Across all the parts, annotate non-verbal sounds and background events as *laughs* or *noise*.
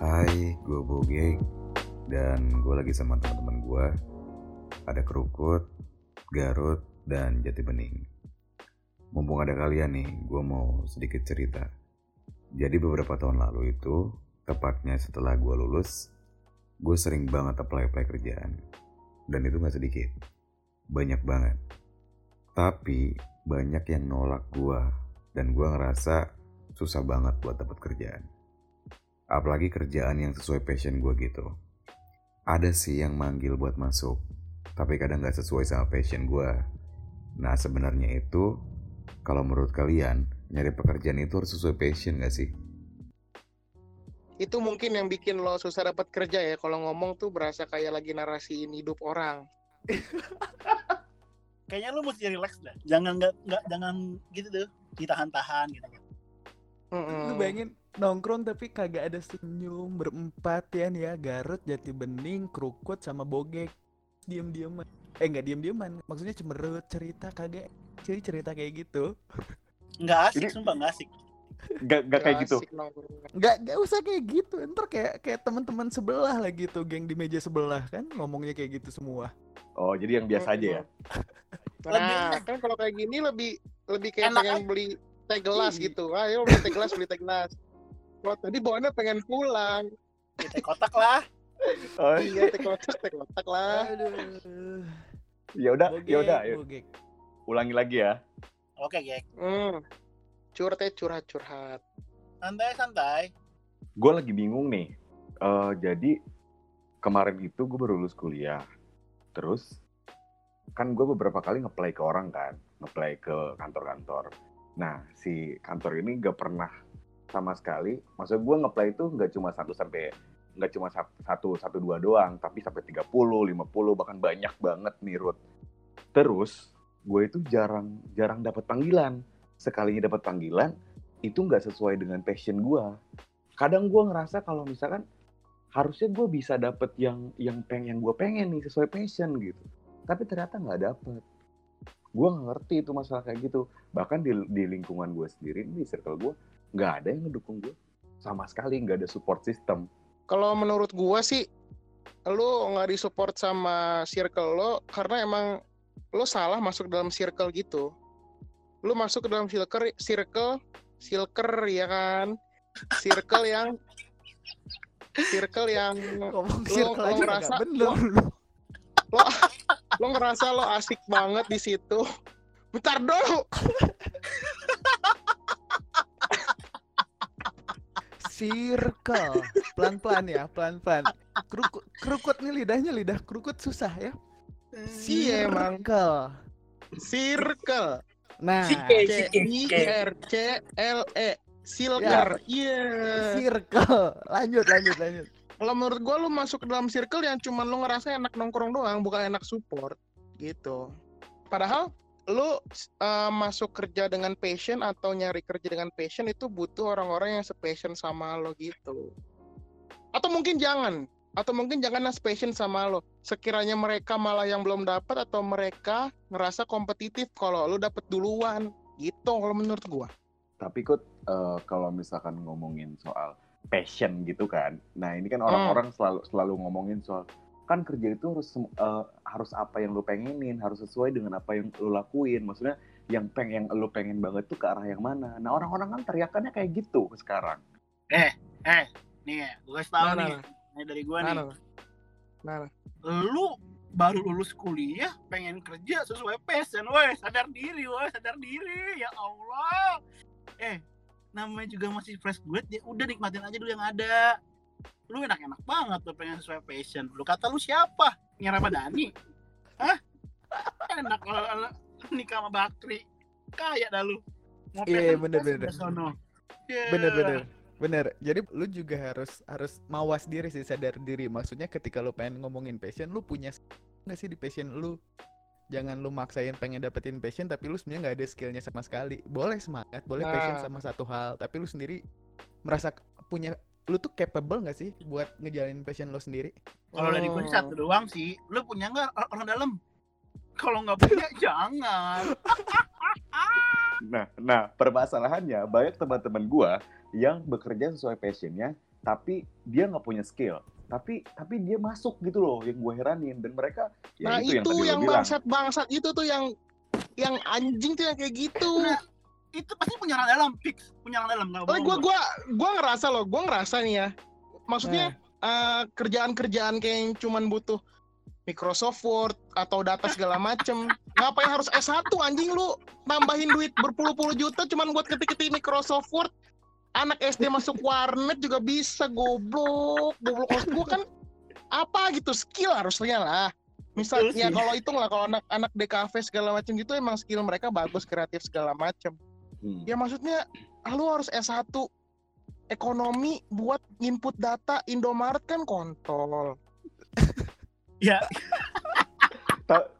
Hai, gue Bogey dan gue lagi sama teman-teman gue. Ada Kerukut, Garut, dan Jati Bening. Mumpung ada kalian nih, gue mau sedikit cerita. Jadi beberapa tahun lalu itu, tepatnya setelah gue lulus, gue sering banget apply-apply kerjaan. Dan itu gak sedikit. Banyak banget. Tapi banyak yang nolak gue. Dan gue ngerasa susah banget buat dapat kerjaan. Apalagi kerjaan yang sesuai passion gue gitu. Ada sih yang manggil buat masuk, tapi kadang gak sesuai sama passion gue. Nah sebenarnya itu, kalau menurut kalian, nyari pekerjaan itu harus sesuai passion gak sih? itu mungkin yang bikin lo susah dapat kerja ya kalau ngomong tuh berasa kayak lagi narasiin hidup orang *laughs* Kayaknya lu mesti relax dah. Jangan nggak nggak jangan gitu tuh ditahan-tahan gitu. Mm-mm. Lu bayangin nongkrong tapi kagak ada senyum berempat ya nih ya Garut, Jati Bening, Krukut sama Bogek diem-dieman eh nggak diem-dieman maksudnya cemerut cerita kagak jadi cerita kayak gitu Nggak asik, Ini- sumpah nggak asik. Gak, gak kayak gitu. Nggak nggak usah kayak gitu ntar kayak kayak teman-teman sebelah lah gitu geng di meja sebelah kan ngomongnya kayak gitu semua Oh, jadi yang biasa aja ya. Nah kan kalau kayak gini lebih lebih kayak Enak pengen beli teh gelas gitu ayo beli teh gelas beli teh gelas kalau tadi bawaannya pengen pulang Ya, teh kotak lah. Oh, iya teh kotak teh kotak lah aduh ya udah, ya udah, ulangi lagi ya. Oke, Gek. hmm. curhat ya, curhat curhat Santai, santai. Gue lagi bingung nih. Eh, jadi kemarin itu gue baru lulus kuliah. Terus kan gue beberapa kali ngeplay ke orang kan, ngeplay ke kantor-kantor. Nah, si kantor ini gak pernah sama sekali. Maksud gue ngeplay itu nggak cuma satu sampai nggak cuma sat- satu satu dua doang, tapi sampai 30, 50 bahkan banyak banget nih Ruth. Terus gue itu jarang jarang dapat panggilan. Sekalinya dapat panggilan itu nggak sesuai dengan passion gue. Kadang gue ngerasa kalau misalkan harusnya gue bisa dapet yang yang pengen gue pengen nih sesuai passion gitu. Tapi ternyata nggak dapet. Gue nggak ngerti itu masalah kayak gitu. Bahkan di, di lingkungan gue sendiri, di circle gue, nggak ada yang ngedukung gue. Sama sekali nggak ada support system. kalau menurut gua sih lu nggak disupport sama circle lo karena emang lo salah masuk dalam circle gitu lu masuk ke dalam circle circle circle ya kan circle yang circle yang ngomong Lo- circle lo aja ngerasa- bener lo lo ngerasa lo asik banget di situ? Bentar dulu. Circle. Pelan-pelan ya pelan-pelan. Kerukut kerukut nih lidahnya lidah kerukut susah ya. Iya, emang. circle. Circle. Nah C I. R C L E. Silker, iya. circle. Lanjut lanjut lanjut Kalau menurut gua lu masuk ke dalam circle yang cuman lu ngerasa enak nongkrong doang, bukan enak support gitu. Padahal lu eh, masuk kerja dengan passion atau nyari kerja dengan passion itu butuh orang-orang yang sepassion sama lo gitu. Atau mungkin jangan, atau mungkin jangan passion sama lo. Sekiranya mereka malah yang belum dapat atau mereka ngerasa kompetitif kalau lu dapet duluan gitu kalau menurut gua. Tapi kok eh, kalau misalkan ngomongin soal passion gitu kan, nah ini kan orang-orang selalu selalu ngomongin soal kan kerja itu harus eh, harus apa yang lu pengenin, harus sesuai dengan apa yang lu lakuin. Maksudnya yang pengen yang lu pengen banget tuh ke arah yang mana. Nah orang-orang kan teriakannya kayak gitu sekarang. Eh, nih, gue kasih tahu Nah, nih. nah, Nih dari gue Nah, nih. nah, nah, nah. Lu baru lulus kuliah pengen kerja sesuai passion, woi sadar diri, woi sadar diri, ya Allah. Eh, namanya juga masih fresh grade, ya udah nikmatin aja dulu yang ada. Lu enak-enak banget tuh pengen sesuai passion. Lu kata lu siapa? Nya Ramadhani? Hah? Enak kalau kalau nikah sama Bakri. Kaya dah lu. Mau Iya, passion, bener, bener. sono. Ya. bener bener bener jadi lu juga harus harus mawas diri sih sadar diri maksudnya ketika lu pengen ngomongin passion lu punya nggak sih di passion lu jangan lu maksain pengen dapetin passion tapi lu sebenarnya nggak ada skillnya sama sekali boleh semangat boleh passion Nah. sama satu hal tapi lu sendiri merasa punya lu tuh capable nggak sih buat ngejalanin passion lu sendiri Kalau dari gue Oh. satu doang sih. Lu punya nggak or- orang dalam? Kalau nggak punya *laughs* jangan. *laughs* Nah, nah permasalahannya banyak teman-teman gua yang bekerja sesuai passionnya, tapi dia nggak punya skill. Tapi tapi dia masuk gitu loh, yang gue heranin. Dan mereka ya nah itu, itu, yang, yang bangsat bangsat itu tuh yang yang anjing tuh yang kayak gitu. Nah, itu pasti punya orang dalam fix. Punya orang dalam Tapi gue gua. gua. gua ngerasa loh, gua ngerasa nih ya. Maksudnya eh, kerjaan-kerjaan kayak yang cuman butuh Microsoft Word atau data segala macem. *laughs* Ngapain harus S1 anjing lu? Nambahin duit berpuluh-puluh juta cuman buat ketik-ketik Microsoft Word anak SD masuk warnet juga bisa goblok. Goblok maksud gua kan apa gitu? Skill harusnya lah. Misal Betul ya kalau hitung lah kalau anak anak DKV segala macam gitu emang skill mereka bagus kreatif segala macam Hmm. ya maksudnya ah, lu harus S1 ekonomi buat input data Indomaret kan kontol. *laughs* ya. Ta-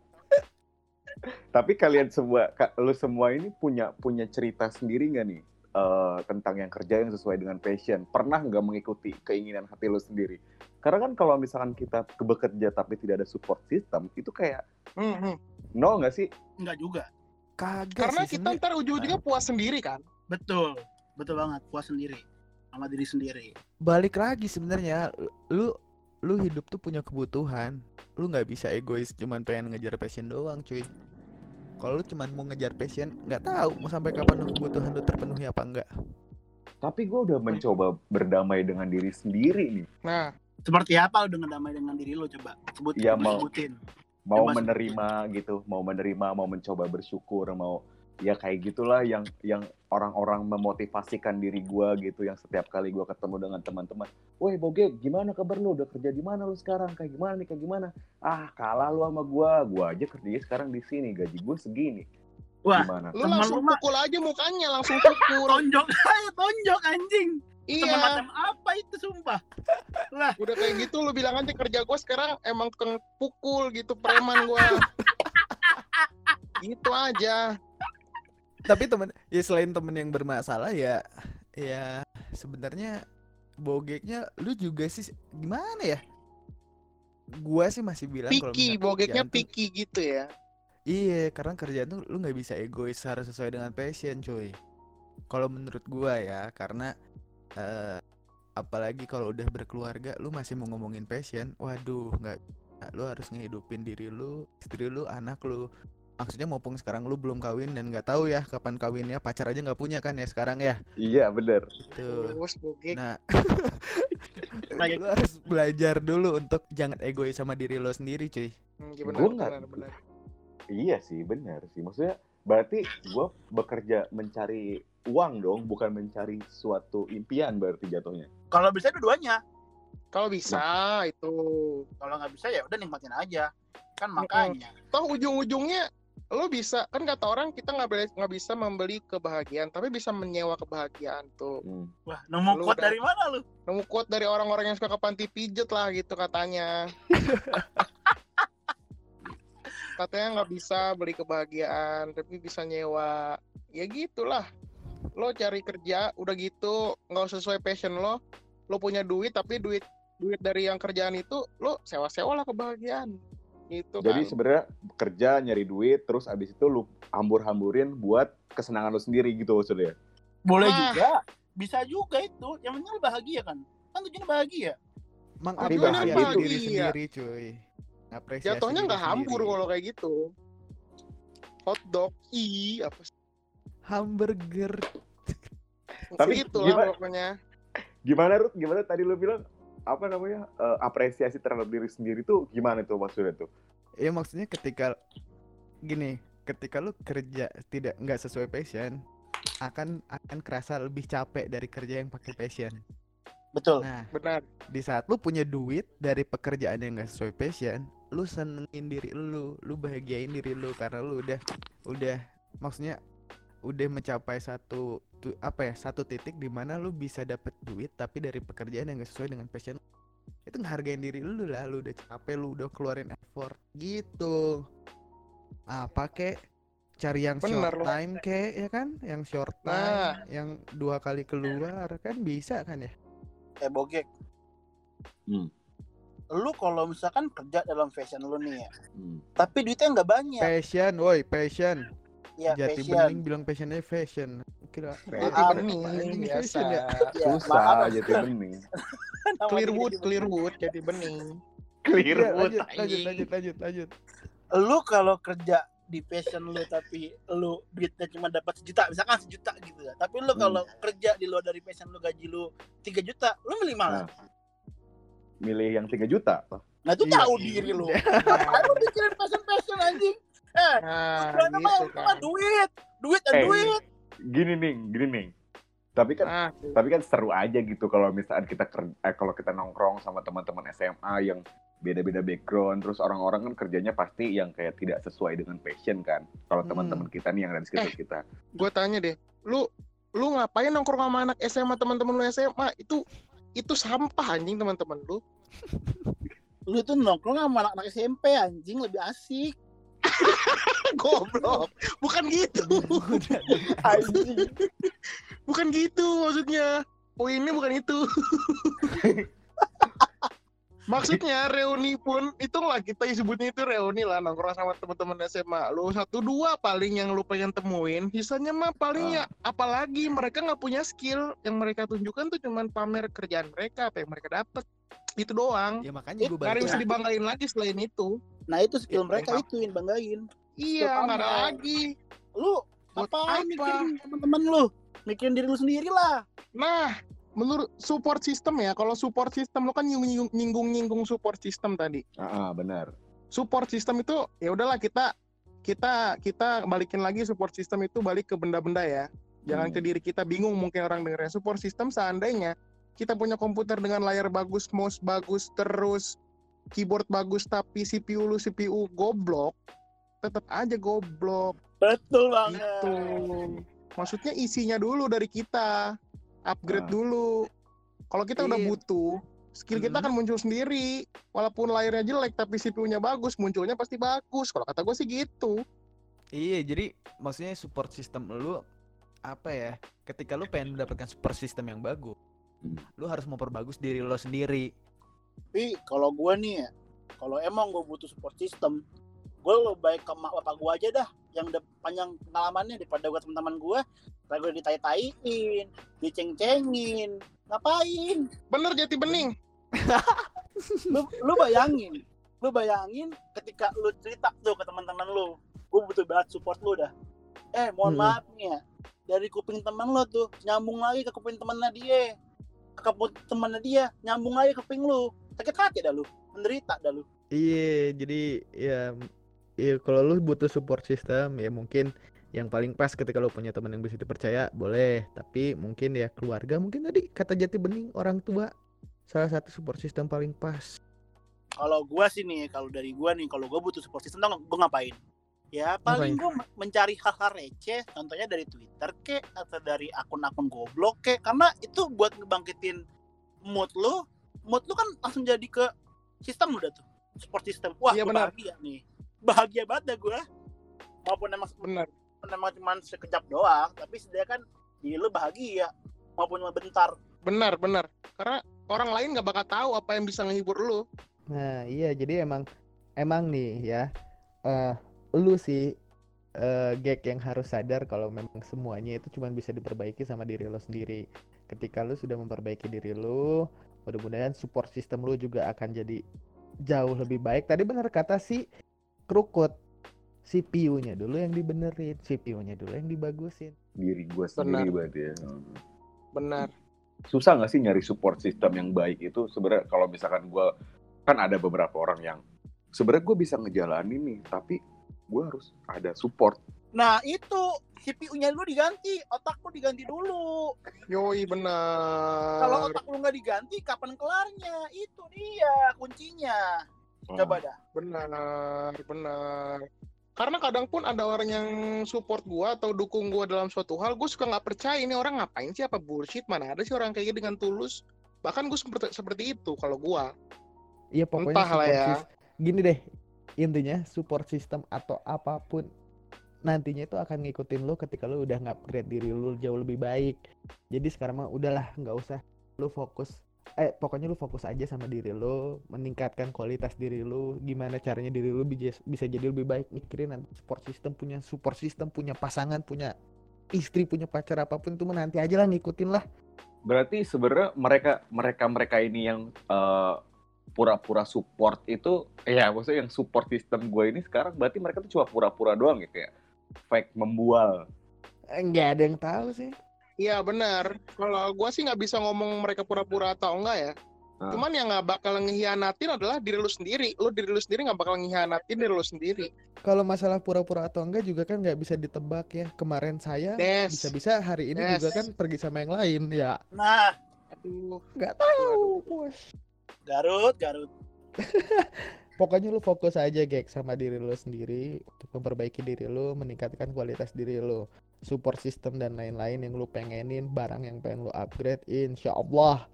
Tapi kalian semua, lu semua ini punya punya cerita sendiri nggak nih eh, tentang yang kerja yang sesuai dengan passion? Pernah nggak mengikuti keinginan hati lu sendiri? Karena kan kalau misalkan kita ke- bekerja tapi tidak ada support system, itu kayak Hmm, hmm. nol nggak sih? nggak juga Kagak Karena sih, kita ntar ujung-ujungnya puas sendiri kan. betul betul banget puas sendiri sama diri sendiri balik lagi sebenarnya lu lu hidup tuh punya kebutuhan lu nggak bisa egois cuman pengen ngejar passion doang cuy kalau lu cuman mau ngejar passion nggak tahu mau sampai kapan lu kebutuhan lu terpenuhi apa enggak Tapi gue udah mencoba berdamai dengan diri sendiri nih. Nah, seperti apa lu dengan damai dengan diri lu coba sebut Iya, coba mau. sebutin Mau Coba menerima gitu, mau menerima, mau mencoba bersyukur, mau ya kayak gitulah yang yang orang-orang memotivasikan diri gua gitu yang setiap kali gua ketemu dengan teman-teman, woi Boge, gimana kabar lu? Udah kerja di mana lu sekarang? Kayak gimana nih? Kayak gimana? Ah, kalah lu sama gua. Gua aja kerjanya sekarang di sini, gaji gua segini. Wah. Gimana? lu langsung lu mah- pukul aja mukanya, langsung *laughs* pukul. tonjok ayo tonjok anjing teman iya, macam apa itu sumpah lah udah kayak gitu lu bilang aja kerja gua sekarang emang tukang pukul gitu preman gua. *laughs* gitu aja. Tapi temen ya selain temen yang bermasalah ya ya sebenarnya bogeknya lu juga sih gimana ya gua sih masih bilang kalau Piki, bogeknya tuh- piki gitu ya. Iya, karena kerjaan tuh lu nggak bisa egois harus sesuai dengan passion, cuy. Kalau menurut gua ya, karena eh apalagi kalau udah berkeluarga, lu masih mau ngomongin passion, waduh, nggak, lu harus ngehidupin diri lu, istri lu, anak lu. Maksudnya mumpung sekarang lu belum kawin dan nggak tahu ya kapan kawinnya, pacar aja nggak punya kan ya sekarang ya. Iya, bener. Bogek. Nah, Lagi. *laughs* lu harus belajar dulu untuk jangan egois sama diri lo sendiri, cuy. Hmm? Gua nggak-. Iya sih, benar sih. Maksudnya berarti gua bekerja mencari uang dong, bukan mencari suatu impian berarti jatuhnya. kalau bisa dua-duanya Kalau bisa itu. kalau nggak bisa ya udah nikmatin aja kan makanya Toh ujung-ujungnya lo bisa kan kata orang kita nggak boleh nggak bisa membeli kebahagiaan tapi bisa menyewa kebahagiaan tuh. Hmm. wah nemu quote udah- dari mana lu? Nemu quote dari orang-orang yang suka ke panti pijet lah gitu katanya. *laughs* Katanya nggak bisa beli kebahagiaan tapi bisa nyewa. Ya gitulah. Lo cari kerja udah gitu nggak sesuai passion lo lo punya duit tapi duit duit dari yang kerjaan itu lo sewa-sewa lah kebahagiaan gitu Jadi kan sebenarnya kerja nyari duit, terus abis itu lu hambur-hamburin buat kesenangan lu sendiri gitu maksudnya. boleh Wah. juga bisa juga itu yang penting lu bahagia kan kan tujuannya bahagia Mengapresiasi bahagia. diri sendiri, cuy. Apresiasi jatuhnya nggak hambur kalau kayak gitu hotdog i apa sih hamburger Tapi gitu gimana- lah pokoknya Gimana Ruth? Gimana tadi lu bilang apa namanya eh, apresiasi terhadap diri sendiri tuh gimana tuh maksudnya tuh? ya maksudnya ketika gini ketika lu kerja tidak nggak sesuai passion akan akan kerasa lebih capek dari kerja yang pakai passion. Betul. Nah benar. di saat lu punya duit dari pekerjaan yang nggak sesuai passion lu senengin diri lu lu bahagiain diri lu karena lu udah udah maksudnya udah mencapai satu tu- apa ya satu titik di mana lu bisa dapet duit tapi dari pekerjaan yang gak sesuai dengan passion lu. itu ngehargain diri lu lah lu udah capek lu udah keluarin effort gitu apa kek cari yang Bener short loh. time kek ya kan yang short time Nah. yang dua kali keluar kan bisa kan ya eh bogek Hmm. lu kalau misalkan kerja dalam fashion lu nih ya Hmm. tapi duitnya nggak banyak passion woi passion ya Jati passion. bening bilang passionnya fashion. Kira Jati Ah, bening biasa. fashion ya. Ya, Susah jadi *laughs* bening. Clearwood, Clearwood jadi bening. Clear Iya, wood, lanjut, lanjut, lanjut, lanjut. Lu kalau kerja di passion lu tapi lu duitnya cuma dapat sejuta misalkan sejuta gitu ya tapi lu Hmm. kalau kerja di luar dari passion lu gaji lu 3 juta lu milih mana Nah. Milih yang 3 juta. nah itu Iya. tahu diri lu *laughs* ngapain lu mikirin passion passion anjing eh Nah, gitu mah kan. duit duit dan Eh, duit Gini nih, gini nih. Tapi kan Nah, tapi kan seru aja gitu kalau misalkan kita ker- eh, kalau kita nongkrong sama teman-teman SMA yang beda-beda background terus orang-orang kan kerjanya pasti yang kayak tidak sesuai dengan passion kan kalau Hmm. teman-teman kita nih yang ada di sekitar kita gue tanya deh, lu lu ngapain nongkrong sama anak SMA teman-teman lu SMA itu itu sampah anjing teman-teman lu. *laughs* lu tuh nongkrong sama anak-anak SMP anjing lebih asik *laughs* Goblok. Bukan gitu. *laughs* Bukan gitu maksudnya. Poinnya bukan itu. *laughs* Maksudnya reuni pun itulah kita sebutnya itu reuni lah nongkrong sama teman-teman SMA. Lu satu dua paling yang lu pengen temuin, sisanya mah paling ya apalagi mereka nggak punya skill yang mereka tunjukkan tuh cuman pamer kerjaan mereka apa yang mereka dapat. Itu doang. Ya makanya gue bisa dibanggain lagi selain itu. Nah itu skill Ya, mereka itu yang banggain Iya, nggak pamer. lagi. lu Buat apa apa? mikirin teman-teman lu mikirin diri lu sendiri lah Nah, menurut support system ya, kalau support system lu kan nyinggung- nyinggung-nyinggung support system tadi. ah ah, benar Support system itu ya udahlah kita kita kita balikin lagi support system itu balik ke benda-benda ya. Jangan Hmm. ke diri kita bingung mungkin orang dengernya. Support system seandainya kita punya komputer dengan layar bagus, mouse bagus, terus keyboard bagus tapi CPU lu CPU goblok, tetap aja goblok betul banget gitu. Maksudnya isinya dulu dari kita, upgrade Ah. dulu. Kalau kita udah Iya. butuh, skill kita Hmm. akan muncul sendiri. Walaupun layarnya jelek tapi CPU-nya bagus, munculnya pasti bagus. Kalau kata gue sih gitu. Iya, jadi maksudnya support system lu apa ya? Ketika lu pengen mendapatkan support system yang bagus, Hmm. lu harus memperbagus diri lo sendiri. Tapi kalau gue nih ya kalau emang gue butuh support system gue lebih baik ke mak bapak gue aja dah yang udah panjang pengalamannya daripada gue teman-teman gue lagi gue ditai-taiin diceng-cengin ngapain Bener Jati Bening. *laughs* lu lu bayangin lu bayangin ketika lu cerita tuh ke teman-teman lu gue butuh banget support lu dah eh mohon Hmm. maaf nih ya dari kuping teman lo tuh nyambung lagi ke kuping temennya dia ke kuping temennya dia nyambung lagi ke kuping lu sakit hati dah lu menderita dah lu. Iya, jadi ya ya kalau lu butuh support system ya mungkin yang paling pas ketika lu punya teman yang bisa dipercaya boleh, tapi mungkin ya keluarga mungkin tadi kata Jati Bening orang tua salah satu support system paling pas. kalau gua sih nih kalau dari gua nih kalau gua butuh support system tau gua ngapain? Ya paling gua me- mencari hal-hal receh contohnya dari Twitter kek atau dari akun-akun goblok kek karena itu buat ngebangkitin mood lu mood lu kan langsung jadi ke sistem udah tuh support system wah Iya, benar. bahagia nih bahagia banget dah gua maupun emang Bener. emang cuma sekejap doang tapi setidaknya kan diri lu bahagia maupun cuma bentar Benar, benar. Karena orang lain nggak bakal tahu apa yang bisa ngehibur lu. Nah, iya jadi emang emang nih ya eh lu sih eh gag yang harus sadar kalau memang semuanya itu cuma bisa diperbaiki sama diri lo sendiri. Ketika lu sudah memperbaiki diri lu, mudah-mudahan support system lu juga akan jadi jauh lebih baik. Tadi benar kata si Krukut, CPU-nya dulu yang dibenerin, CPU-nya dulu yang dibagusin. diri gue sendiri berarti ya Benar. susah nggak sih nyari support system yang baik itu sebenarnya kalau misalkan gue kan ada beberapa orang yang sebenarnya gue bisa ngejalanin nih tapi gue harus ada support nah itu CPU-nya lu diganti otak lu diganti dulu Yoi, benar. kalau otak lu nggak diganti kapan kelarnya itu dia kuncinya coba dah Benar, benar. Karena kadang pun ada orang yang support gua atau dukung gua dalam suatu hal, gue suka nggak percaya ini orang ngapain sih apa bullshit mana ada sih orang kayak gini dengan tulus. Bahkan gue seperti seperti itu kalau gua. Iya pokoknya Entah lah ya. Gini deh, intinya support system atau apa pun nantinya itu akan ngikutin lo ketika lo udah nge-upgrade diri lo jauh lebih baik. Jadi sekarang mah udahlah nggak usah lo fokus eh pokoknya lu fokus aja sama diri lu meningkatkan kualitas diri lu gimana caranya diri lu bisa jadi lebih baik mikirin nanti support system punya support system punya pasangan punya istri punya pacar apa pun itu nanti aja lah ngikutin lah Berarti sebenarnya mereka mereka mereka ini yang eh, pura-pura support itu, ya maksudnya yang support sistem gue ini sekarang berarti mereka tuh cuma pura-pura doang ya kayak fake membual. nggak ada yang tahu sih Iya benar. Kalau gua sih nggak bisa ngomong mereka pura-pura atau enggak ya. Ah. Cuman yang nggak bakal ngehianatin adalah diri lu sendiri. Lu diri lu sendiri nggak bakal ngehianatin diri lu sendiri. kalau masalah pura-pura atau enggak juga kan nggak bisa ditebak ya kemarin saya Des. bisa-bisa hari ini Yes. juga kan pergi sama yang lain ya Nah, Aduh. nggak tahu bos Garut, Garut. *laughs* pokoknya lu fokus aja gek sama diri lu sendiri untuk memperbaiki diri lu meningkatkan kualitas diri lu support system dan lain-lain yang lu pengenin barang yang pengen lu upgrade insya Allah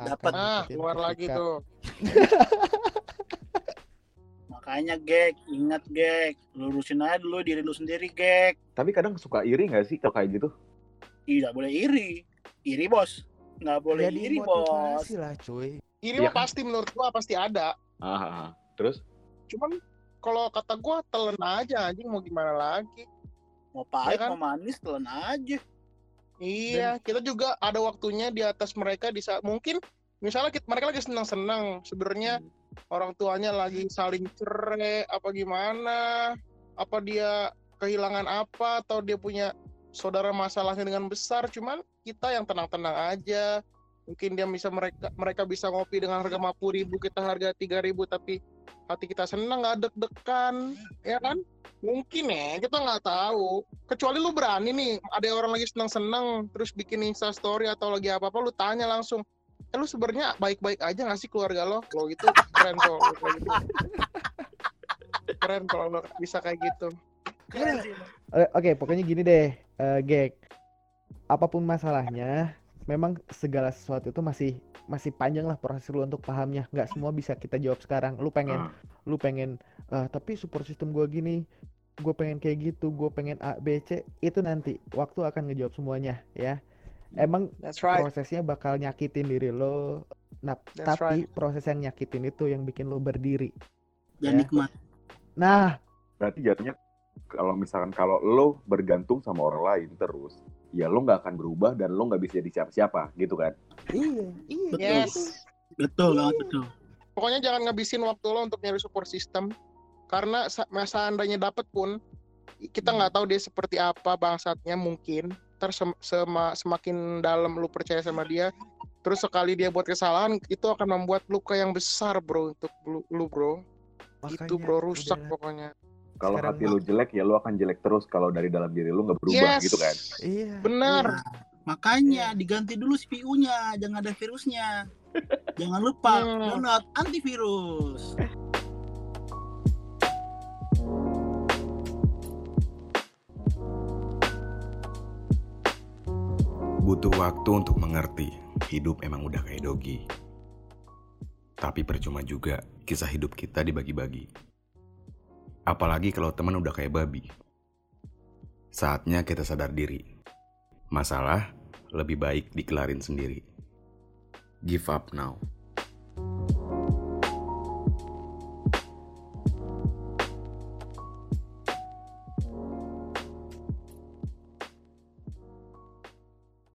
akan Dapat. Ah, keluar lagi tuh. *laughs* Makanya, Gek, ingat, Gek. Lurusin aja dulu diri lu sendiri, Gek. Tapi kadang suka iri nggak sih kalau kayak gitu? Tidak boleh iri. Iri, bos. Nggak boleh Jadi iri, bos. lah cuy Ini Iya mah kan? pasti menurut gua pasti ada. Ah, ah, ah. Terus? Cuman kalau kata gua telan aja anjing mau gimana lagi. Mau pahit, Iya kan? mau manis, telan aja. Iya, kita juga ada waktunya di atas mereka di saat mungkin misalnya kita, mereka lagi senang-senang, sebenarnya orang tuanya lagi saling cerai apa gimana, apa dia kehilangan apa atau dia punya saudara masalahnya dengan besar, cuman kita yang tenang-tenang aja. Mungkin dia bisa mereka mereka bisa ngopi dengan harga 50.000 ribu, kita harga 3.000 ribu, tapi hati kita senang nggak deg-degan, ya kan? Mungkin ya, kita nggak tahu. Kecuali lu berani nih, ada orang lagi senang-senang, terus bikin Insta story atau lagi apa-apa, lu tanya langsung, eh lu sebenarnya baik-baik aja nggak sih keluarga lo? Kalau gitu keren gitu. Keren kalau lo bisa kayak gitu. Eh, Oke, pokoknya gini deh, eh, Gek. Apa pun masalahnya, memang segala sesuatu itu masih masih panjang lah proses lu untuk pahamnya. Nggak semua bisa kita jawab sekarang. Lu pengen, Ah. lu pengen, eh, tapi support system gua gini, gue pengen kayak gitu, gue pengen A, B, C, itu nanti waktu akan ngejawab semuanya ya. Emang That's prosesnya bakal nyakitin diri lo. Nah, That's tapi proses yang nyakitin itu yang bikin lo berdiri. Dan Ya. nikmat. Nah, Berarti jatuhnya kalau misalkan kalau lo bergantung sama orang lain terus, ya lo nggak akan berubah dan lo nggak bisa jadi siapa-siapa gitu kan? iya, iya. Betul. Yes. Betul banget, betul. Pokoknya jangan ngabisin waktu lo untuk nyari support system. Karena sa- seandainya dapet pun, kita nggak tahu dia seperti apa bangsatnya mungkin. Terus sem- sema- semakin dalam lu percaya sama dia, terus sekali dia buat kesalahan, itu akan membuat luka yang besar bro untuk lu, lu, bro. itu Makanya, bro rusak udahlah. pokoknya. Kalau hati lo jelek ya lo akan jelek terus kalau dari dalam diri lo nggak berubah Yes. gitu kan? Iya. Benar. Makanya diganti dulu CPU-nya, jangan ada virusnya. jangan lupa Hmm. download antivirus. Butuh waktu untuk mengerti, hidup emang udah kayak dogi. Tapi percuma juga kisah hidup kita dibagi-bagi. Apalagi kalau teman udah kayak babi. Saatnya kita sadar diri. Masalah lebih baik dikelarin sendiri. Give up now.